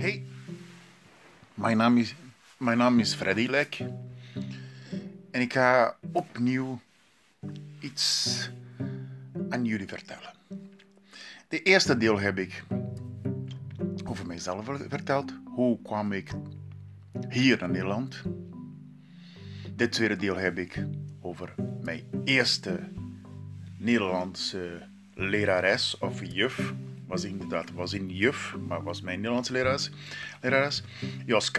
Hey, mijn naam is, mijn naam is Freddy Lek. En ik ga opnieuw iets aan jullie vertellen. De eerste deel heb ik over mijzelf verteld. Hoe kwam ik hier naar Nederland? De tweede deel heb ik over mijn eerste Nederlandse lerares of juf was inderdaad was in juf, maar was mijn Nederlandse lerares, lerares Jos.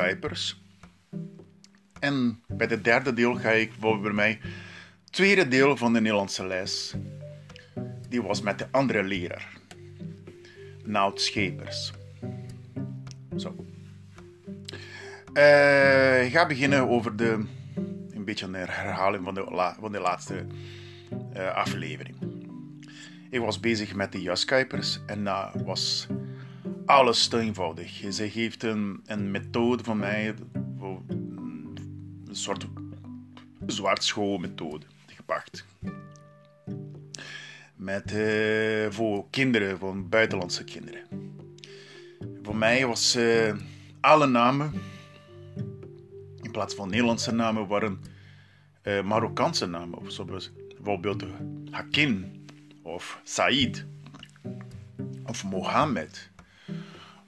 En bij het derde deel ga ik bij mij tweede deel van de Nederlandse les. Die was met de andere leraar, Nout Schepers. Zo. Uh, ik ga beginnen over de, een beetje een herhaling van de, van de laatste uh, aflevering. Ik was bezig met de jaskuipers en dat was alles te eenvoudig. Ze geeft een, een methode van mij, een soort zwartschoolmethode gepakt. Met, uh, voor kinderen, voor buitenlandse kinderen. Voor mij was uh, alle namen, in plaats van Nederlandse namen, waren uh, Marokkaanse namen. Bijvoorbeeld Hakim of Said of Mohammed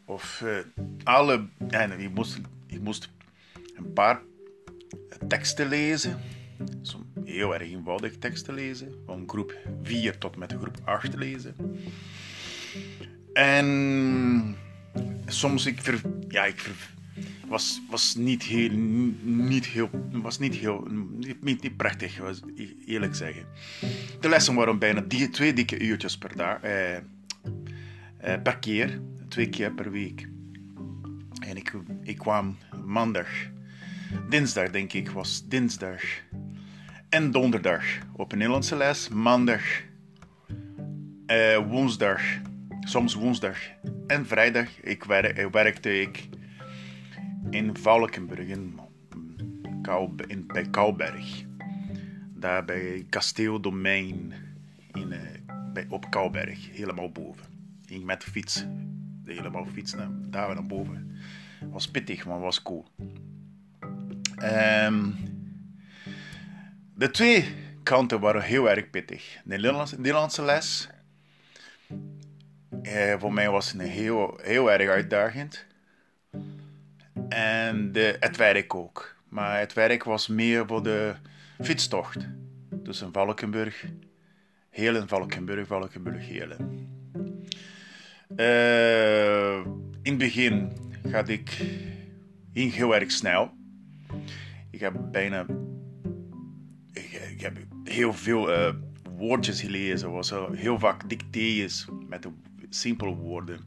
of uh, alle. En ik moest, ik moest een paar teksten lezen, heel erg eenvoudig teksten lezen, van groep 4 tot met groep 8 lezen. En soms ik ver, ja, ik ver, was, was niet heel, niet heel, was niet heel, niet, niet prachtig, was eerlijk zeggen. De lessen waren bijna twee dikke uurtjes per dag, eh, eh, per keer, twee keer per week. En ik, ik kwam maandag, dinsdag denk ik, was dinsdag en donderdag op een Nederlandse les, maandag, eh, woensdag, soms woensdag en vrijdag ik werk, werkte ik in Valkenburg, in, in, bij Kouberg. Daar bij Kasteel Domein in, bij, op Kouberg, helemaal boven. Ging met de fiets, helemaal fietsen daar naar boven. Was pittig, maar was cool. Um, de twee kanten waren heel erg pittig. De Nederlandse, Nederlandse les, eh, voor mij was heel, heel erg uitdagend. En het werk ook. Maar het werk was meer voor de fietstocht. Tussen Valkenburg, Helen, Valkenburg, Valkenburg, Helen. Uh, in het begin gaat ik ging heel erg snel. Ik heb bijna ik, heb heel veel uh, woordjes gelezen, was heel vaak dictées met de simpele woorden,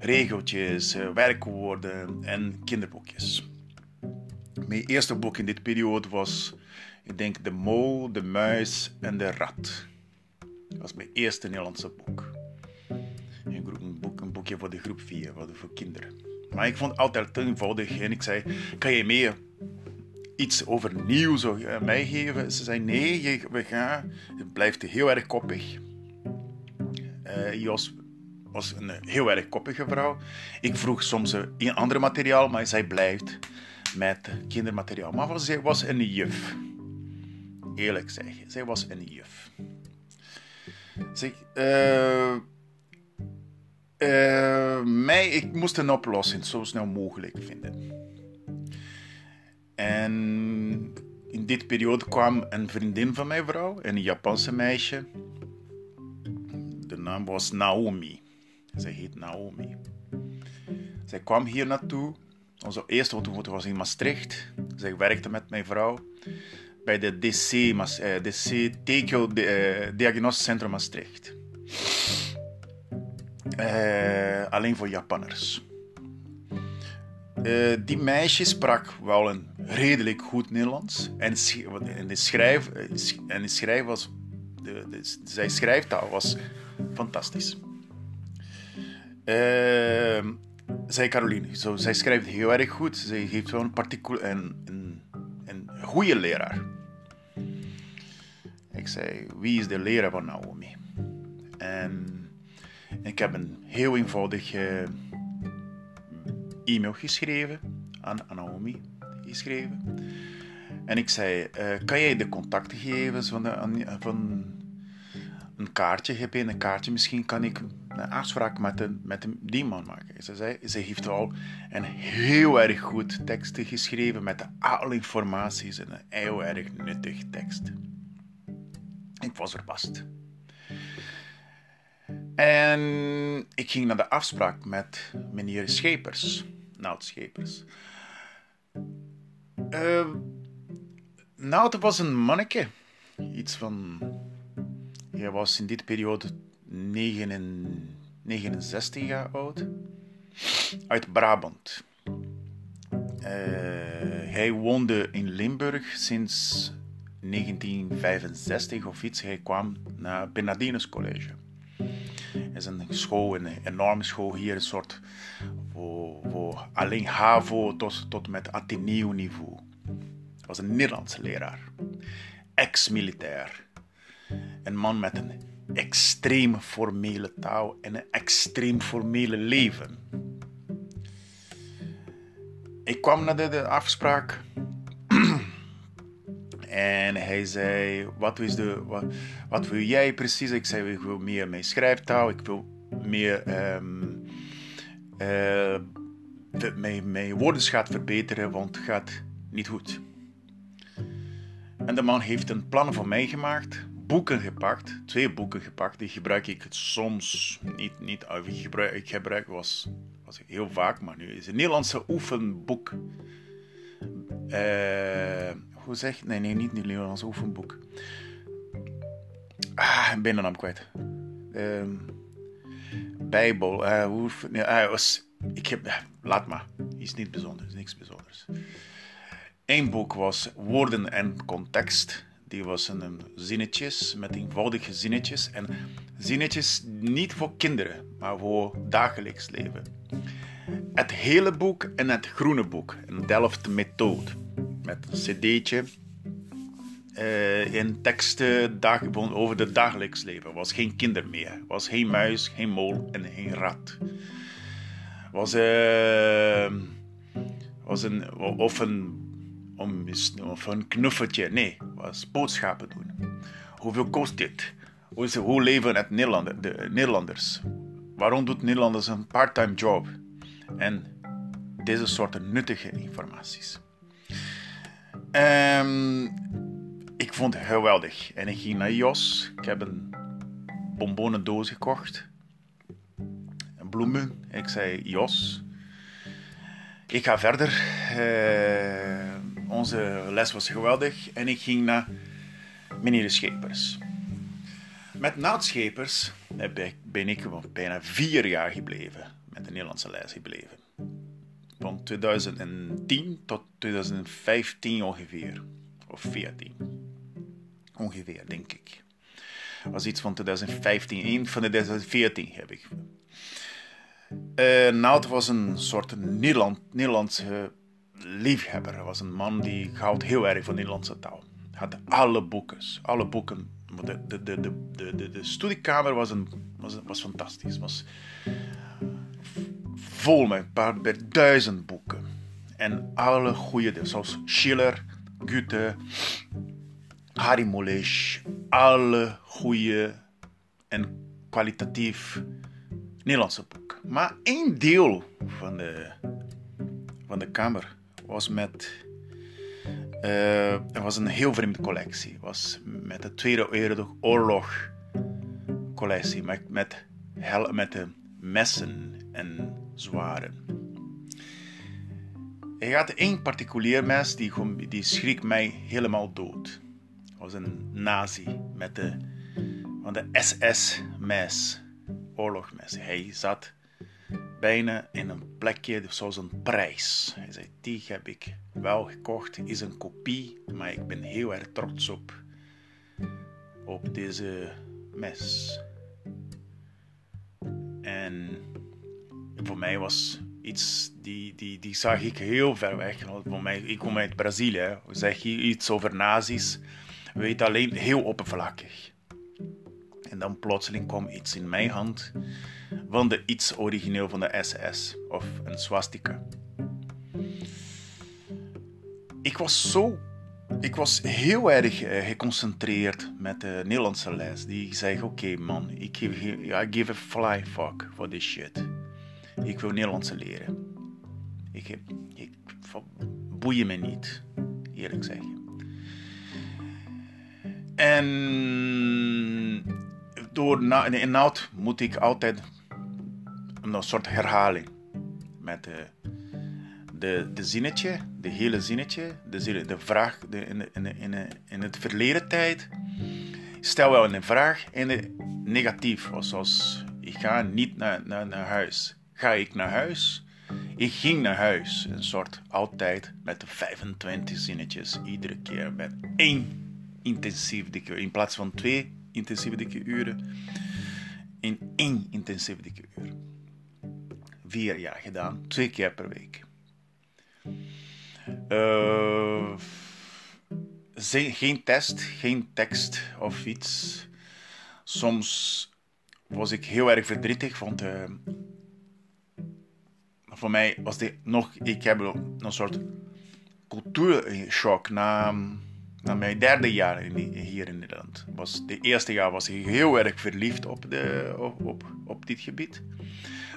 regeltjes, eh, werkwoorden en kinderboekjes. Mijn eerste boek in dit periode was, ik denk, De Mol, De Muis en De Rat. Dat was mijn eerste Nederlandse boek. Een, boek, een boekje voor de groep 4, voor, de, voor kinderen. Maar ik vond het altijd te eenvoudig en ik zei, kan je meer iets over nieuws uh, mij geven? Ze zei, nee, we gaan, het blijft heel erg koppig. Uh, Jos was een heel erg koppige vrouw. Ik vroeg soms een ander materiaal, maar zij blijft met kindermateriaal. Maar zij was een juf. Eerlijk zeggen, zij was een juf. Zeg, uh, mij, ik moest een oplossing zo snel mogelijk vinden. En in dit periode kwam een vriendin van mijn vrouw, een Japanse meisje. De naam was Naomi. Zij heet Naomi. Zij kwam hier naartoe. Onze eerste ontmoeting was in Maastricht. Zij werkte met mijn vrouw bij de DC, eh, DC eh, Centrum Maastricht. Uh, alleen voor Japanners. Uh, die meisje sprak wel een redelijk goed Nederlands. En, en de schrijf, en de schrijf was, de, de, zijn schrijftaal was fantastisch. Uh, zei Caroline. Zo, zij schrijft heel erg goed. Zij geeft wel een, particul een, een, een goede leraar. Ik zei, wie is de leraar van Naomi? En ik heb een heel eenvoudig e-mail geschreven aan Naomi geschreven. En ik zei, uh, kan jij de contactgegevens van, de, van een kaartje hebben? Een kaartje, misschien kan ik een afspraak met, de, met de, die man maken. Ze zei, ze heeft al een heel erg goed tekst geschreven met alle informaties en een heel erg nuttig tekst. Ik was verbaasd. En ik ging naar de afspraak met meneer Schepers, Nout Schepers. Uh, nou, het was een manneke. Iets van. Hij was in dit periode 69 jaar oud. Uit Brabant. Uh, hij woonde in Limburg sinds 1965 of iets. Hij kwam naar Bernardinus College. Het is een school, een enorme school hier, een soort voor, alleen HAVO tot, tot met Ateneo niveau was een Nederlandse leraar. Ex-militair. Een man met een extreem formele taal en een extreem formele leven. Ik kwam naar de, afspraak en hij zei: wat, is de, wat, wat, wil jij precies? Ik zei: Ik wil meer mijn schrijftaal, ik wil meer. Um, uh, mijn, mijn woordenschat verbeteren, want het gaat niet goed. En de man heeft een plan voor mij gemaakt, boeken gepakt, twee boeken gepakt. Die gebruik ik soms niet, niet ik gebruik, ik gebruik was, was heel vaak, maar nu is een Nederlandse oefenboek. Uh, hoe zeg? Nee, nee, niet een Nederlandse oefenboek. Ah, ik ben de kwijt. Uh, Bijbel. Uh, hoe, nee, uh, was, ik heb, laat maar. Is niet bijzonder, is niks bijzonders. Eén boek was Woorden en Context. Die was een zinnetjes met eenvoudige zinnetjes. En zinnetjes niet voor kinderen, maar voor dagelijks leven. Het hele boek en het groene boek, een Delft methode. Met een cd'tje uh, in teksten dag, over het dagelijks leven. Was geen kinder meer. Was geen muis, geen mol en geen rat. Was, uh, was een, of een om, of een knuffeltje. Nee, was boodschappen doen. Hoeveel kost dit? Hoe, hoe leven het de Nederlanders? Waarom doet Nederlanders een part-time job? En deze soorten nuttige informaties. Um, ik vond het geweldig. En ik ging naar Jos. Ik heb een bonbonendoos gekocht. Bloemen. Ik zei, Jos, ik ga verder. Uh, onze les was geweldig en ik ging naar meneer Schepers. Met Naut Schepers ben ik bijna vier jaar gebleven met de Nederlandse les gebleven. Van 2010 tot 2015 ongeveer, of 14. Ongeveer, denk ik. was iets van 2015, één van de 2014 heb ik. Uh, Naut was een soort Nederland, Nederlandse liefhebber. Hij was een man die houdt heel erg van Nederlandse taal. Had alle boeken, alle boeken. De, de, de, de, de, de studiekamer was, een, was, was fantastisch. Was vol met een paar duizend boeken. En alle goede, zoals Schiller, Goethe, Harry Mulisch. Alle goede en kwalitatief Nederlandse boeken. Maar één deel van de, van de kamer was met. Het was een heel vreemde collectie. Het was met de Tweede Wereldoorlog collectie. Met, met, met de messen en zwaren. Hij had één particulier mes die, die schrik mij helemaal dood. Het was een nazi met de, van de SS-mes, oorlogmes. Hij zat bijna in een plekje zoals een prijs. Hij zei, die heb ik wel gekocht, is een kopie, maar ik ben heel erg trots op, op deze mes. En voor mij was iets, die, die, die zag ik heel ver weg. Voor mij, ik kom uit Brazilië, zeg je iets over nazi's, weet alleen heel oppervlakkig. En dan plotseling kwam iets in mijn hand van de iets origineel van de SS of een swastika. Ik was zo ik was heel erg uh, geconcentreerd met de Nederlandse les. Die zei: Oké, man, ik give, I give a fly fuck for this shit. Ik wil Nederlands leren. Ik, ik boeien me niet, eerlijk zeggen. En door na, inhoud moet ik altijd een soort herhaling met de, de, de zinnetje, de hele zinnetje, de, de vraag de, in, in, in, in het verleden tijd. Stel wel een vraag en de negatief, zoals ik ga niet naar, naar, naar huis. Ga ik naar huis? Ik ging naar huis, een soort altijd met 25 zinnetjes, iedere keer met één intensief dikke uur. In plaats van twee intensieve dikke uren, in één intensieve dikke uur. Vier jaar gedaan, twee keer per week. Uh, geen test, geen tekst of iets. Soms was ik heel erg verdrietig, want uh, voor mij was dit nog, ik heb een soort cultuurshock na, na mijn derde jaar in, hier in Nederland. Was, de eerste jaar was ik heel erg verliefd op, de, op, op, op dit gebied.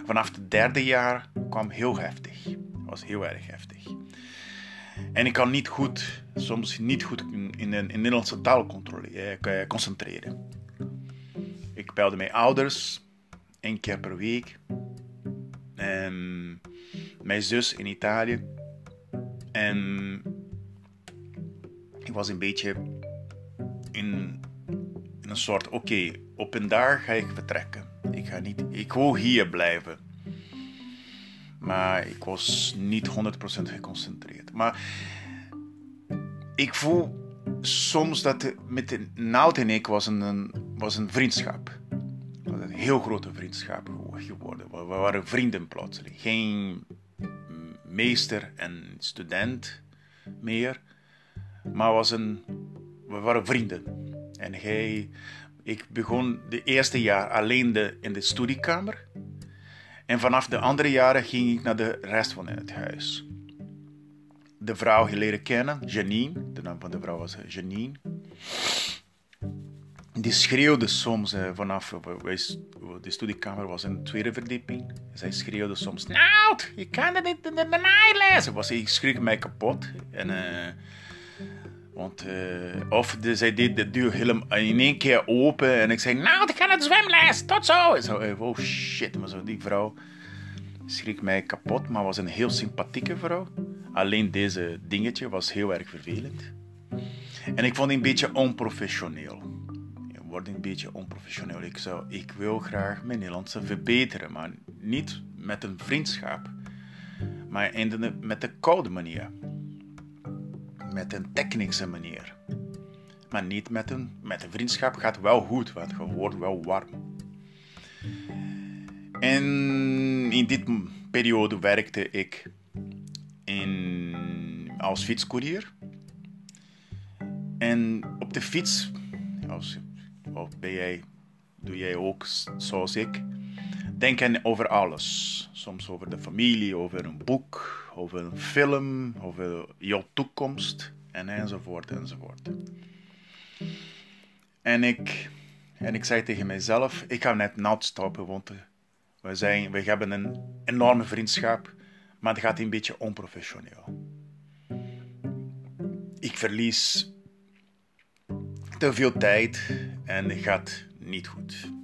Vanaf het derde jaar kwam heel heftig. was heel erg heftig. En ik kan niet goed, soms niet goed in, de Nederlandse taal eh, concentreren. Ik belde mijn ouders één keer per week. En mijn zus in Italië. En ik was een beetje in, in een soort: oké, op een dag ga ik vertrekken. Ik, ga niet, ik wil hier blijven. Maar ik was niet 100% geconcentreerd. Maar ik voel soms dat met Nout en ik was een, was een vriendschap. Een heel grote vriendschap geworden. We waren vrienden plotseling. Geen meester en student meer. Maar was een, we waren vrienden. En hij, ik begon de eerste jaar alleen de, in de studiekamer. En vanaf de andere jaren ging ik naar de rest van het huis. De vrouw leren kennen, Janine. De naam van de vrouw was Janine. Die schreeuwde soms eh, vanaf de studiekamer was in de tweede verdieping. Zij schreeuwde soms: Nou, je kan het niet in de lezen. Was, ik schrik mij kapot. En, uh, uh, of de, zij deed de deur helemaal in één keer open. En ik zei: Nou, ik kan het zwemles. Tot zo. En zo oh shit. Maar zo, die vrouw schrik mij kapot. Maar was een heel sympathieke vrouw. Alleen deze dingetje was heel erg vervelend. En ik vond het een beetje onprofessioneel wordt een beetje onprofessioneel. Ik, zou, ik wil graag mijn Nederlandse verbeteren, maar niet met een vriendschap, maar in de, met de koude manier. Met een technische manier. Maar niet met een, met een vriendschap gaat wel goed, want je wordt wel warm. En in die periode werkte ik in, als fietscourier. En op de fiets, als of ben jij, doe jij ook zoals ik? Denken over alles. Soms over de familie, over een boek, over een film, over jouw toekomst en enzovoort enzovoort. En ik, en ik zei tegen mezelf, ik ga net nat stoppen, want we, zijn, we hebben een enorme vriendschap, maar het gaat een beetje onprofessioneel. Ik verlies te veel tijd en het gaat niet goed.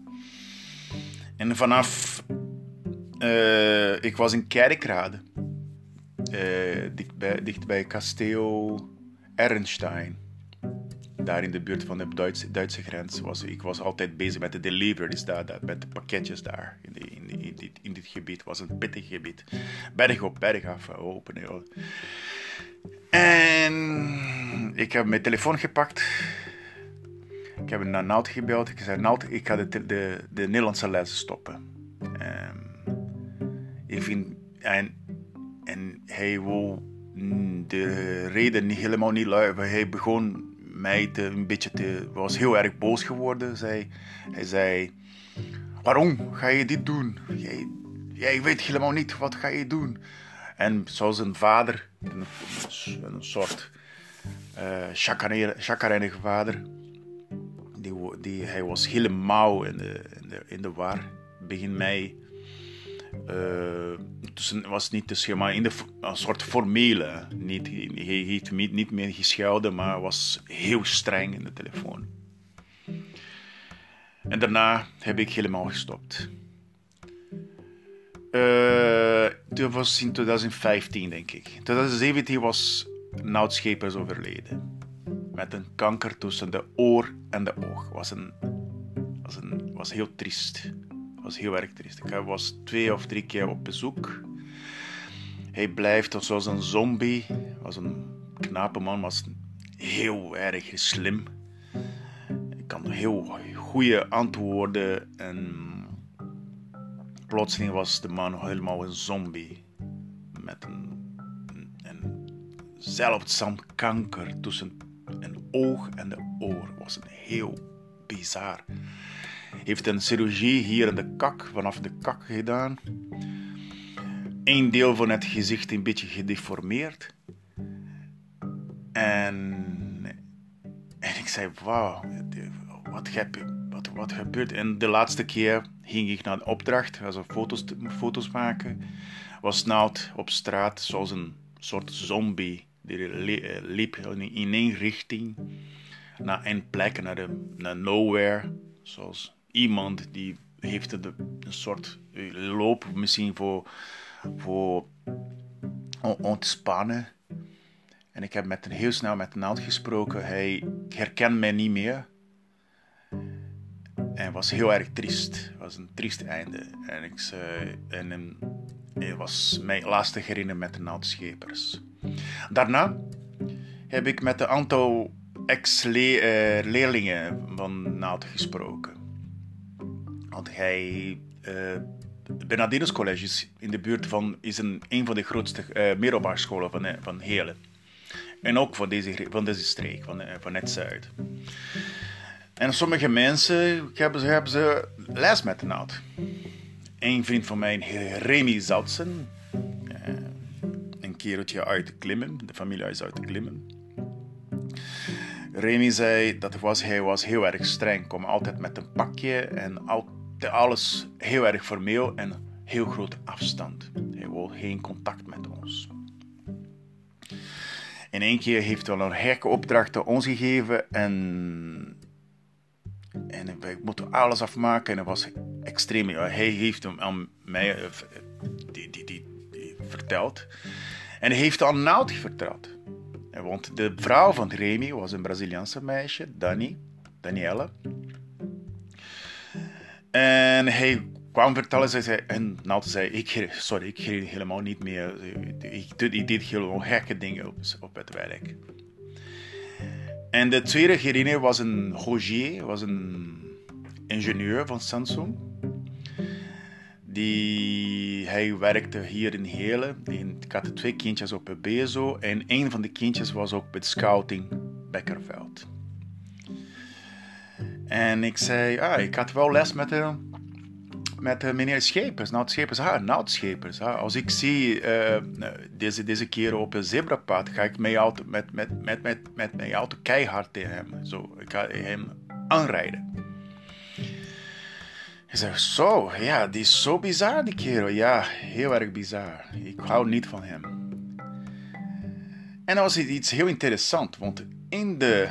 En vanaf. Uh, ik was in Kerkrade, uh, dichtbij, dichtbij kasteel Ernstein. Daar in de buurt van de Duitse, Duitse grens was ik was altijd bezig met de deliveries daar, met de pakketjes daar. In, in, in, dit, in dit gebied was een pittig gebied. Berg op berg af open. Joh. En ik heb mijn telefoon gepakt ik heb naar Naut gebeld. Ik zei, Naut, ik ga de, de, de Nederlandse les stoppen. Um, ik vind, en, en hij wil de reden niet, helemaal niet luisteren. Hij begon mij te, een beetje te, was heel erg boos geworden. Zei, hij zei, waarom ga je dit doen? Jij, jij weet helemaal niet, wat ga je doen? En zoals een vader, een, soort uh, vader, die, hij was helemaal in de, in de, in de war begin mei. Dus het was niet de schema, in de, een soort formele. Niet, hij heeft niet, niet meer geschelden, maar was heel streng in de telefoon. En daarna heb ik helemaal gestopt. Uh, dat was in 2015, denk ik. In 2017 was Nout Schepers overleden. Met een kanker tussen de oor en de oog. Was, een, was, een, was heel triest. Was heel erg triest. Ik was twee of drie keer op bezoek. Hij blijft zoals een zombie. Was een knappe man, was heel erg slim. Ik kan heel goede antwoorden en plotseling was de man helemaal een zombie. Met een, een, zeldzaam kanker tussen oog en de oor. was een heel bizar. Heeft een chirurgie hier in de kak, vanaf de kak gedaan. Eén deel van het gezicht een beetje gedeformeerd. En, en ik zei, wauw, wat, wat, wat gebeurt? En de laatste keer ging ik naar de opdracht, also foto's, foto's maken. Was Nout op straat zoals een soort zombie. Die eh, liep in één richting naar een plek, naar, de, naar nowhere. Zoals iemand die heeft een, een soort eh, loop misschien voor, voor ontspannen. En ik heb met, heel snel met Nout gesproken. Hij herkent mij niet meer. En was heel erg triest. Het was een triest einde. En, ik, zei, en, het was mijn laatste herinnering met de naaldschepers. Daarna heb ik met een aantal ex-leerlingen van Naald gesproken. Want hij... Uh, Bernardinus College is in de buurt van... is een, een van de grootste uh, middelbare scholen van, van Helen. En ook van deze, van deze streek, van, van het zuid. En sommige mensen hebben, hebben ze les met de naald. Een vriend van mij, Remy Zoutsen, eh, een kereltje uit Klimmen, de familie is uit Klimmen. Remy zei dat was, hij was heel erg streng, kwam altijd met een pakje en altijd alles heel erg formeel en heel groot afstand. Hij wil geen contact met ons. In één keer heeft hij een gekke opdrachten ons gegeven en en we moeten alles afmaken. En dat was extreem. Hij heeft hem aan mij eh, die, die, die, verteld. En hij heeft aan Naut verteld. Want de vrouw van Remy was een Braziliaanse meisje, Dani, Daniela. En hij kwam vertellen, ze zei, en Naut zei, ik, sorry, ik ging helemaal niet meer, ik, ik deed helemaal gekke dingen op, op het werk. En de tweede herinnering was een Rogier, was een ingenieur van Samsung. Die, hij werkte hier in Helen. Ik had twee kindjes op het Bezo en een van de kindjes was ook bij scouting Bekkerveld. En ik zei, ah, ik had wel les met hem met uh, meneer Schepers, Nout Schepers. Ah, Schepers. Ah, als ik zie uh, deze, deze keer op een zebrapad, ga ik mijn auto, met, met, met, met, met mijn auto keihard tegen hem. Zo, ik ga hem aanrijden. Ik zeg, zo, ja, die is zo bizar, die kerel. Ja, heel erg bizar. Ik hou niet van hem. En dat was iets heel interessant, want in de,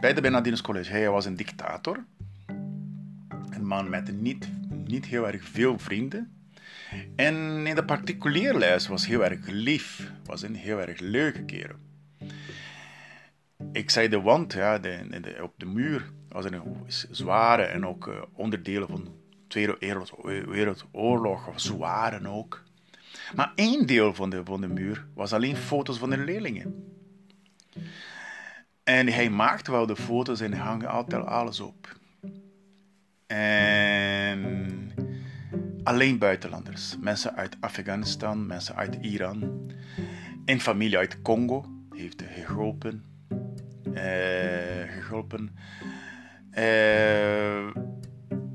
bij de Bernardinus College, hij was een dictator. Een man met niet niet heel erg veel vrienden. En in de particuliere les was heel erg lief. Was een heel erg leuke kerel. Ik zei de wand, ja, de, op de muur, was een zware en ook uh, onderdelen van de Tweede Wereldoorlog, zware ook. Maar één deel van de, van de muur was alleen foto's van de leerlingen. En hij maakte wel de foto's en hang altijd alles op. En alleen buitenlanders. Mensen uit Afghanistan, mensen uit Iran. Een familie uit Congo heeft geholpen. geholpen.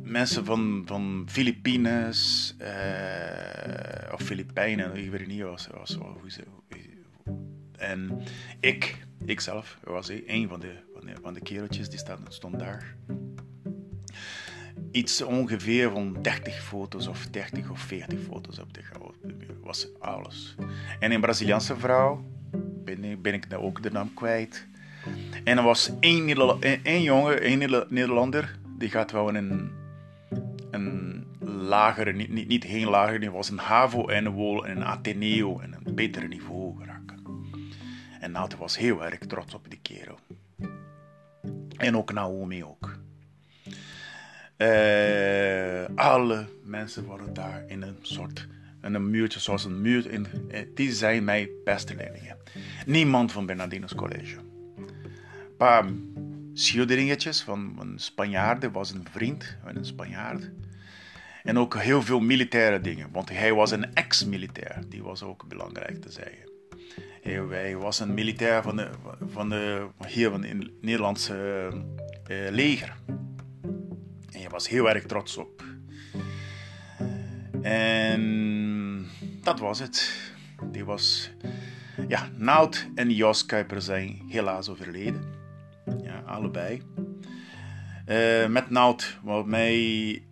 Mensen van, van Filipines of Filipijnen, ik weet niet was, was, hoe ze. En ik, ikzelf, was een van de, van de, van de kereltjes die stond daar iets ongeveer van 30 foto's of 30 of 40 foto's op de muur. Was alles. En een Braziliaanse vrouw, ben ik, ben ik ook de naam kwijt. En er was één, één jongen, één Nederlander, die gaat wel een, een lagere, niet, niet, niet heel lager niveau, was een HAVO en een WOL en een Ateneo en een betere niveau geraken. En Naute was heel erg trots op die kerel. En ook Naomi ook. Uh, alle mensen worden daar in een soort in een muurtje, zoals een muur. In, eh, die zijn mijn beste leerlingen. Niemand van Bernardino's College. Paar schilderingetjes van een Spanjaard, was een vriend van een Spanjaard. En ook heel veel militaire dingen, want hij was een ex-militair. Die was ook belangrijk te zeggen. Hij, was een militair van de, van de, hier van het Nederlandse uh, leger was heel erg trots op. En dat was het. Die was. Ja, Nout en Jos Kuiper zijn helaas overleden. Allebei. Uh, met Nout, wat mij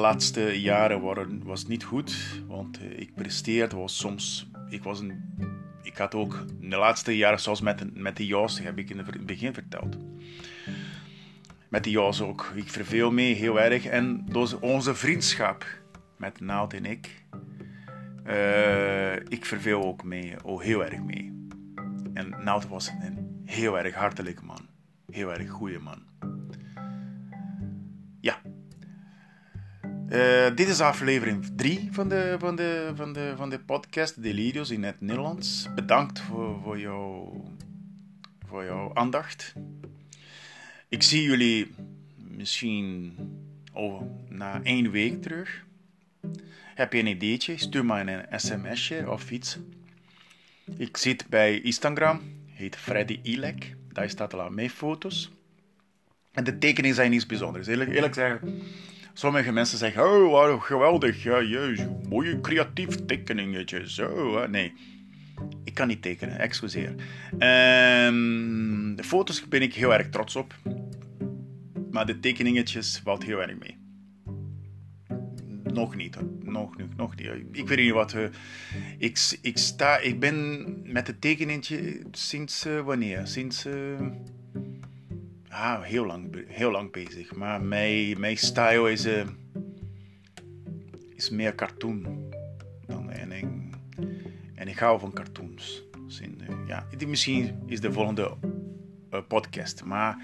laatste jaren waren, was niet goed. Want uh, ik presteerde, was soms. Ik, was een, ik had ook de laatste jaren, zoals met, met de Jos, heb ik in het begin verteld met die Jos ook. Ik verveel mee, heel erg. En onze vriendschap met Naald en ik, uh, ik verveel ook mee, oh, heel erg mee. En Naald was een heel erg hartelijke man. Heel erg goede man. Ja. Uh, dit is aflevering 3 van de, van, de, van, de, van de podcast Delirios in het Nederlands. Bedankt voor, voor, jouw, voor jouw aandacht. Ik zie jullie misschien over, na één week terug. Heb je een ideetje? Stuur me een sms'je of iets. Ik zit bij Instagram, heet Freddy Ilek. Daar staat al mijn foto's. En de tekeningen zijn niets bijzonders. Eerlijk, zeggen, sommige mensen zeggen: Oh, geweldig, ja, juist, mooie creatief tekeningetje. Zo, nee. Ik kan niet tekenen, excuseer. Um, de foto's ben ik heel erg trots op. Maar de tekeningetjes valt heel erg mee. Nog niet, nog, nog, nog niet. Ik weet niet wat. Uh, ik, ik, sta, ik ben met het tekeningetje sinds uh, wanneer? Sinds. Uh, ah, heel lang, heel lang bezig. Maar mijn, mijn style is, is meer cartoon. Dan, en, ik, en ik hou van cartoons. Dus ja, misschien is de volgende podcast. Maar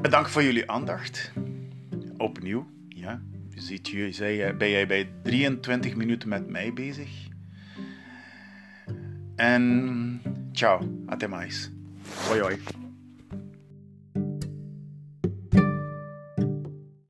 Bedankt voor jullie aandacht. Opnieuw, ja. Ziet, zei, ben jij bij 23 minuten met mij bezig. En ciao, até mais. Hoi hoi.